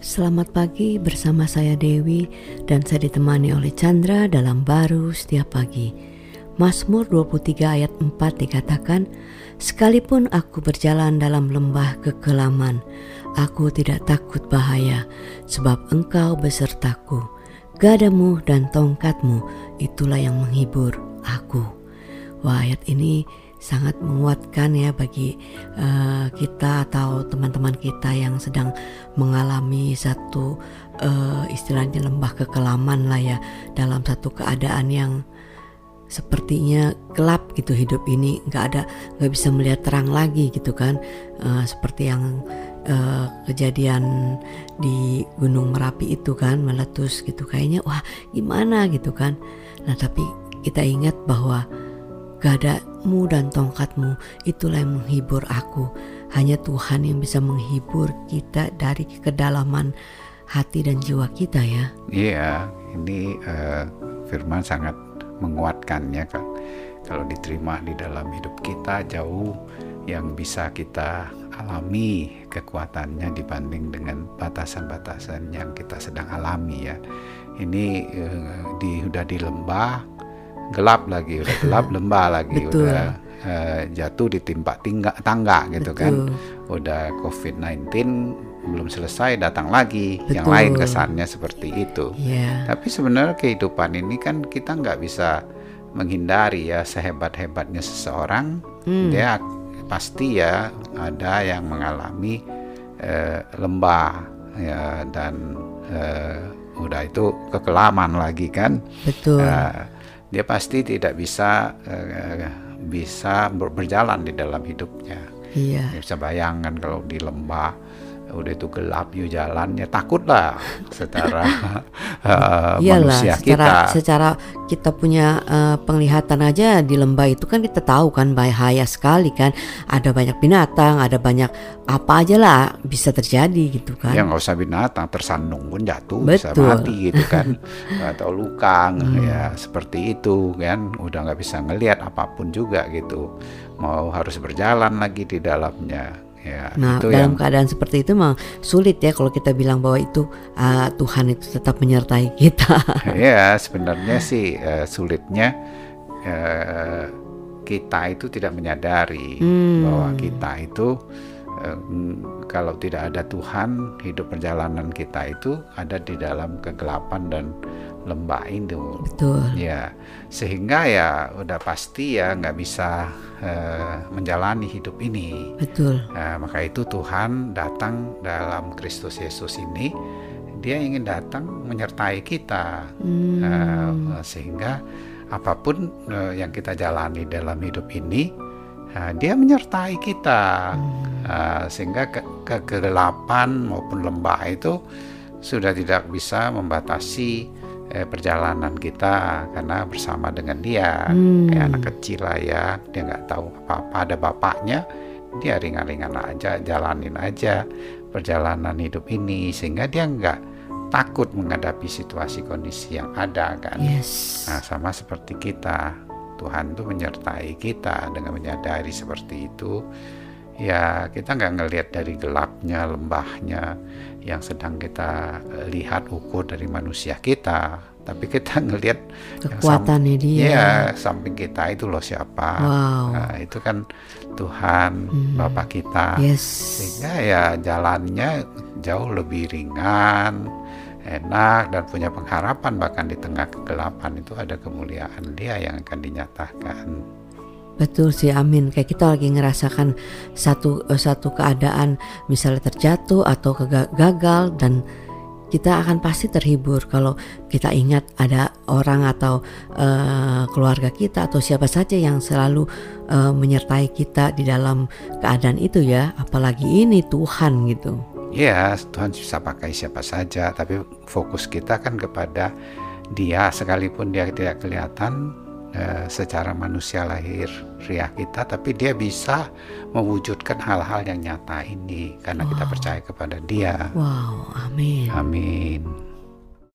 Selamat pagi bersama saya Dewi dan saya ditemani oleh Chandra dalam baru setiap pagi. Mazmur 23 ayat 4 dikatakan, Sekalipun aku berjalan dalam lembah kekelaman, aku tidak takut bahaya, sebab engkau besertaku. Gadamu dan tongkatmu itulah yang menghibur aku. Wah ayat ini sangat menguatkan ya bagi uh, kita atau teman-teman kita yang sedang mengalami satu uh, istilahnya lembah kekelaman lah ya dalam satu keadaan yang sepertinya gelap gitu hidup ini. Nggak ada nggak bisa melihat terang lagi gitu kan. Uh, seperti yang uh, kejadian di Gunung Merapi itu kan meletus gitu. Kayaknya wah gimana? gitu kan. Nah tapi kita ingat bahwa Gadamu dan tongkatmu itulah yang menghibur aku. Hanya Tuhan yang bisa menghibur kita dari kedalaman hati dan jiwa kita ya. Iya, ini uh, firman sangat menguatkan ya kan. Kalau diterima di dalam hidup kita jauh yang bisa kita alami kekuatannya dibanding dengan batasan-batasan yang kita sedang alami ya. Ini uh, di udah di lembah gelap lagi udah gelap lembah lagi Betul. udah uh, jatuh ditimpa tingga, tangga gitu kan. Betul. kan udah COVID-19 belum selesai datang lagi Betul. yang lain kesannya seperti itu yeah. tapi sebenarnya kehidupan ini kan kita nggak bisa menghindari ya sehebat-hebatnya seseorang hmm. dia pasti ya ada yang mengalami uh, lembah ya dan uh, udah itu kekelaman lagi kan betul uh, dia pasti tidak bisa uh, bisa berjalan di dalam hidupnya. Iya. Bisa bayangkan kalau di lembah udah itu gelap yuk ya takut lah secara uh, Iyalah, manusia secara, kita. Secara kita punya uh, penglihatan aja di lembah itu kan kita tahu kan bahaya sekali kan. Ada banyak binatang, ada banyak apa aja lah bisa terjadi gitu kan. Ya nggak usah binatang tersandung pun jatuh Betul. bisa mati gitu kan atau luka hmm. ya seperti itu kan udah nggak bisa ngelihat apa pun juga gitu mau harus berjalan lagi di dalamnya Ya, nah, itu dalam yang... keadaan seperti itu memang sulit ya kalau kita bilang bahwa itu uh, Tuhan itu tetap menyertai kita. ya, sebenarnya sih uh, sulitnya uh, kita itu tidak menyadari hmm. bahwa kita itu kalau tidak ada Tuhan, hidup perjalanan kita itu ada di dalam kegelapan dan lembah itu. Betul. Ya, sehingga ya udah pasti ya nggak bisa uh, menjalani hidup ini. Betul. Nah, maka itu Tuhan datang dalam Kristus Yesus ini, Dia ingin datang menyertai kita, hmm. uh, sehingga apa pun uh, yang kita jalani dalam hidup ini, uh, Dia menyertai kita, uh, sehingga ke kegelapan maupun lembah itu sudah tidak bisa membatasi eh, perjalanan kita karena bersama dengan dia hmm. kayak anak kecil lah ya dia nggak tahu apa-apa ada bapaknya dia ringan-ringan aja jalanin aja perjalanan hidup ini sehingga dia nggak takut menghadapi situasi kondisi yang ada kan yes. nah sama seperti kita Tuhan tuh menyertai kita dengan menyadari seperti itu ya kita nggak ngelihat dari gelapnya lembahnya yang sedang kita lihat ukur dari manusia kita tapi kita ngelihat kekuatannya dia ya samping kita itu loh siapa wow. nah, itu kan Tuhan hmm. Bapak kita yes. sehingga ya jalannya jauh lebih ringan enak dan punya pengharapan bahkan di tengah kegelapan itu ada kemuliaan dia yang akan dinyatakan Betul sih, amin. Kayak kita lagi ngerasakan satu satu keadaan misalnya terjatuh atau gagal dan kita akan pasti terhibur kalau kita ingat ada orang atau uh, keluarga kita atau siapa saja yang selalu uh, menyertai kita di dalam keadaan itu ya, apalagi ini Tuhan gitu. Ya, Tuhan bisa pakai siapa saja, tapi fokus kita kan kepada Dia sekalipun dia tidak kelihatan uh, secara manusia lahir riah kita, tapi dia bisa mewujudkan hal-hal yang nyata ini karena wow. kita percaya kepada Dia. Wow, amin. Amin.